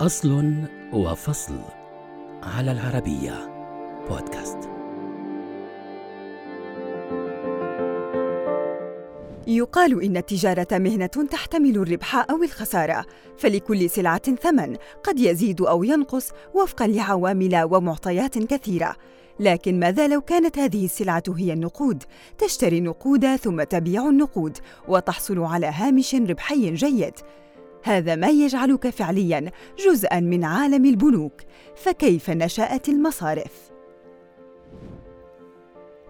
أصل وفصل على العربية بودكاست يقال إن التجارة مهنة تحتمل الربح أو الخسارة، فلكل سلعة ثمن قد يزيد أو ينقص وفقاً لعوامل ومعطيات كثيرة. لكن ماذا لو كانت هذه السلعة هي النقود؟ تشتري النقود ثم تبيع النقود وتحصل على هامش ربحي جيد. هذا ما يجعلك فعلياً جزءاً من عالم البنوك، فكيف نشأت المصارف؟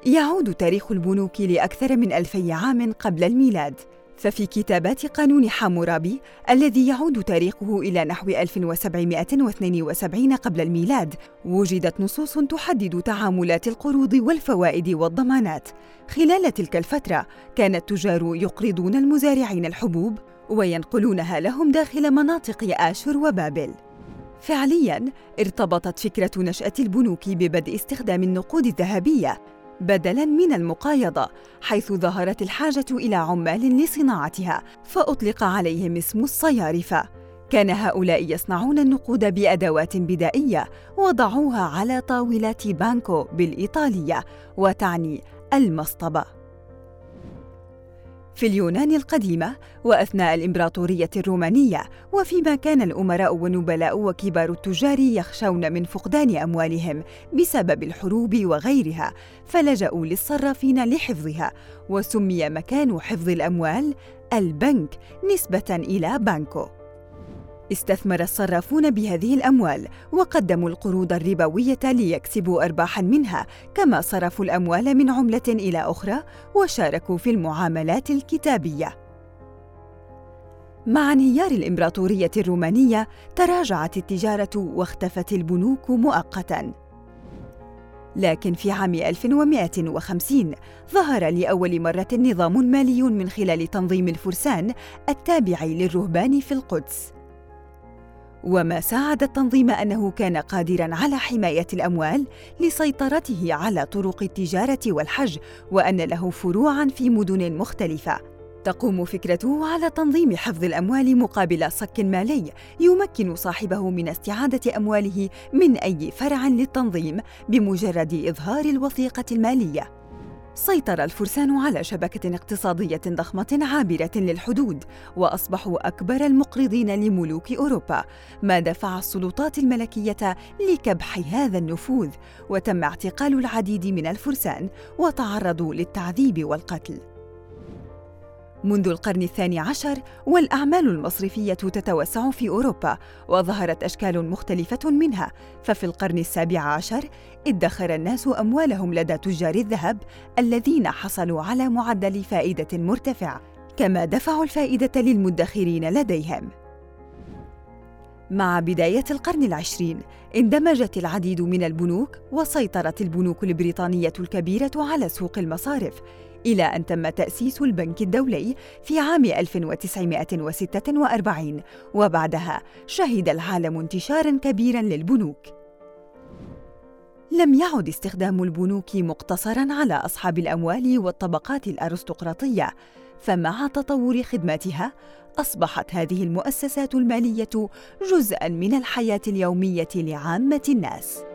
يعود تاريخ البنوك لأكثر من ألفي عام قبل الميلاد ففي كتابات قانون حامورابي الذي يعود تاريخه إلى نحو 1772 قبل الميلاد وجدت نصوص تحدد تعاملات القروض والفوائد والضمانات خلال تلك الفترة كان التجار يقرضون المزارعين الحبوب وينقلونها لهم داخل مناطق آشور وبابل. فعلياً ارتبطت فكرة نشأة البنوك ببدء استخدام النقود الذهبية بدلاً من المقايضة حيث ظهرت الحاجة إلى عمال لصناعتها فأطلق عليهم اسم الصيارفة. كان هؤلاء يصنعون النقود بأدوات بدائية وضعوها على طاولات بانكو بالإيطالية وتعني المصطبة. في اليونان القديمة وأثناء الإمبراطورية الرومانية وفيما كان الأمراء والنبلاء وكبار التجار يخشون من فقدان أموالهم بسبب الحروب وغيرها فلجأوا للصرافين لحفظها وسمي مكان حفظ الأموال البنك نسبة إلى بانكو. استثمر الصرافون بهذه الأموال وقدموا القروض الربوية ليكسبوا أرباحاً منها، كما صرفوا الأموال من عملة إلى أخرى وشاركوا في المعاملات الكتابية. مع انهيار الإمبراطورية الرومانية تراجعت التجارة واختفت البنوك مؤقتاً. لكن في عام 1150 ظهر لأول مرة نظام مالي من خلال تنظيم الفرسان التابع للرهبان في القدس. وما ساعد التنظيم أنه كان قادرا على حماية الأموال لسيطرته على طرق التجارة والحج وأن له فروعا في مدن مختلفة. تقوم فكرته على تنظيم حفظ الأموال مقابل صك مالي يمكن صاحبه من استعادة أمواله من أي فرع للتنظيم بمجرد إظهار الوثيقة المالية. سيطر الفرسان على شبكة اقتصادية ضخمة عابرة للحدود، وأصبحوا أكبر المقرضين لملوك أوروبا، ما دفع السلطات الملكية لكبح هذا النفوذ، وتم اعتقال العديد من الفرسان، وتعرضوا للتعذيب والقتل. منذ القرن الثاني عشر والأعمال المصرفية تتوسع في أوروبا وظهرت أشكال مختلفة منها. ففي القرن السابع عشر ادخر الناس أموالهم لدى تجار الذهب الذين حصلوا على معدل فائدة مرتفع كما دفعوا الفائدة للمدخرين لديهم. مع بداية القرن العشرين اندمجت العديد من البنوك وسيطرت البنوك البريطانية الكبيرة على سوق المصارف إلى أن تم تأسيس البنك الدولي في عام 1946 وبعدها شهد العالم انتشاراً كبيراً للبنوك. لم يعد استخدام البنوك مقتصراً على أصحاب الأموال والطبقات الأرستقراطية، فمع تطور خدماتها أصبحت هذه المؤسسات المالية جزءاً من الحياة اليومية لعامة الناس.